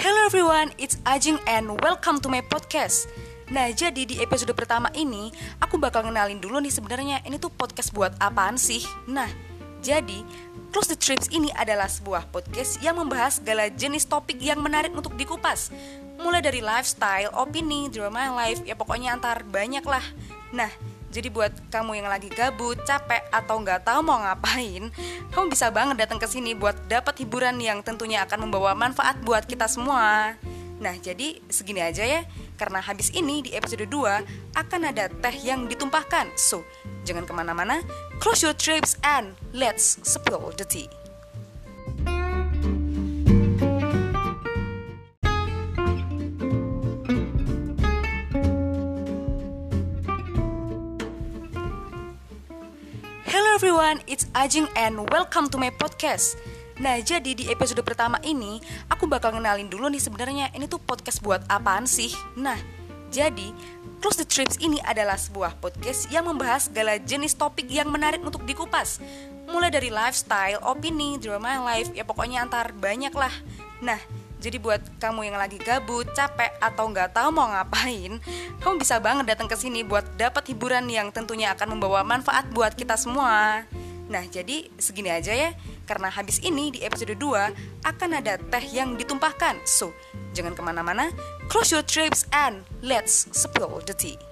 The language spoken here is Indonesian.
everyone, it's Ajeng and welcome to my podcast. Nah, jadi di episode pertama ini aku bakal ngenalin dulu nih sebenarnya ini tuh podcast buat apaan sih? Nah, jadi Close the Trips ini adalah sebuah podcast yang membahas segala jenis topik yang menarik untuk dikupas. Mulai dari lifestyle, opini, drama life, ya pokoknya antar banyak lah. Nah, jadi buat kamu yang lagi gabut, capek, atau nggak tahu mau ngapain, kamu bisa banget datang ke sini buat dapat hiburan yang tentunya akan membawa manfaat buat kita semua. Nah, jadi segini aja ya. Karena habis ini di episode 2 akan ada teh yang ditumpahkan. So, jangan ke mana-mana. Close your trips and let's spill the tea. Hello everyone, it's Ajeng and welcome to my podcast. Nah, jadi di episode pertama ini aku bakal ngenalin dulu nih sebenarnya ini tuh podcast buat apaan sih? Nah, jadi Close the Trips ini adalah sebuah podcast yang membahas segala jenis topik yang menarik untuk dikupas. Mulai dari lifestyle, opini, drama life, ya pokoknya antar banyak lah. Nah, jadi buat kamu yang lagi gabut, capek, atau nggak tahu mau ngapain, kamu bisa banget datang ke sini buat dapat hiburan yang tentunya akan membawa manfaat buat kita semua. Nah, jadi segini aja ya. Karena habis ini di episode 2 akan ada teh yang ditumpahkan. So, jangan ke mana-mana. Close your trips and let's spill the tea.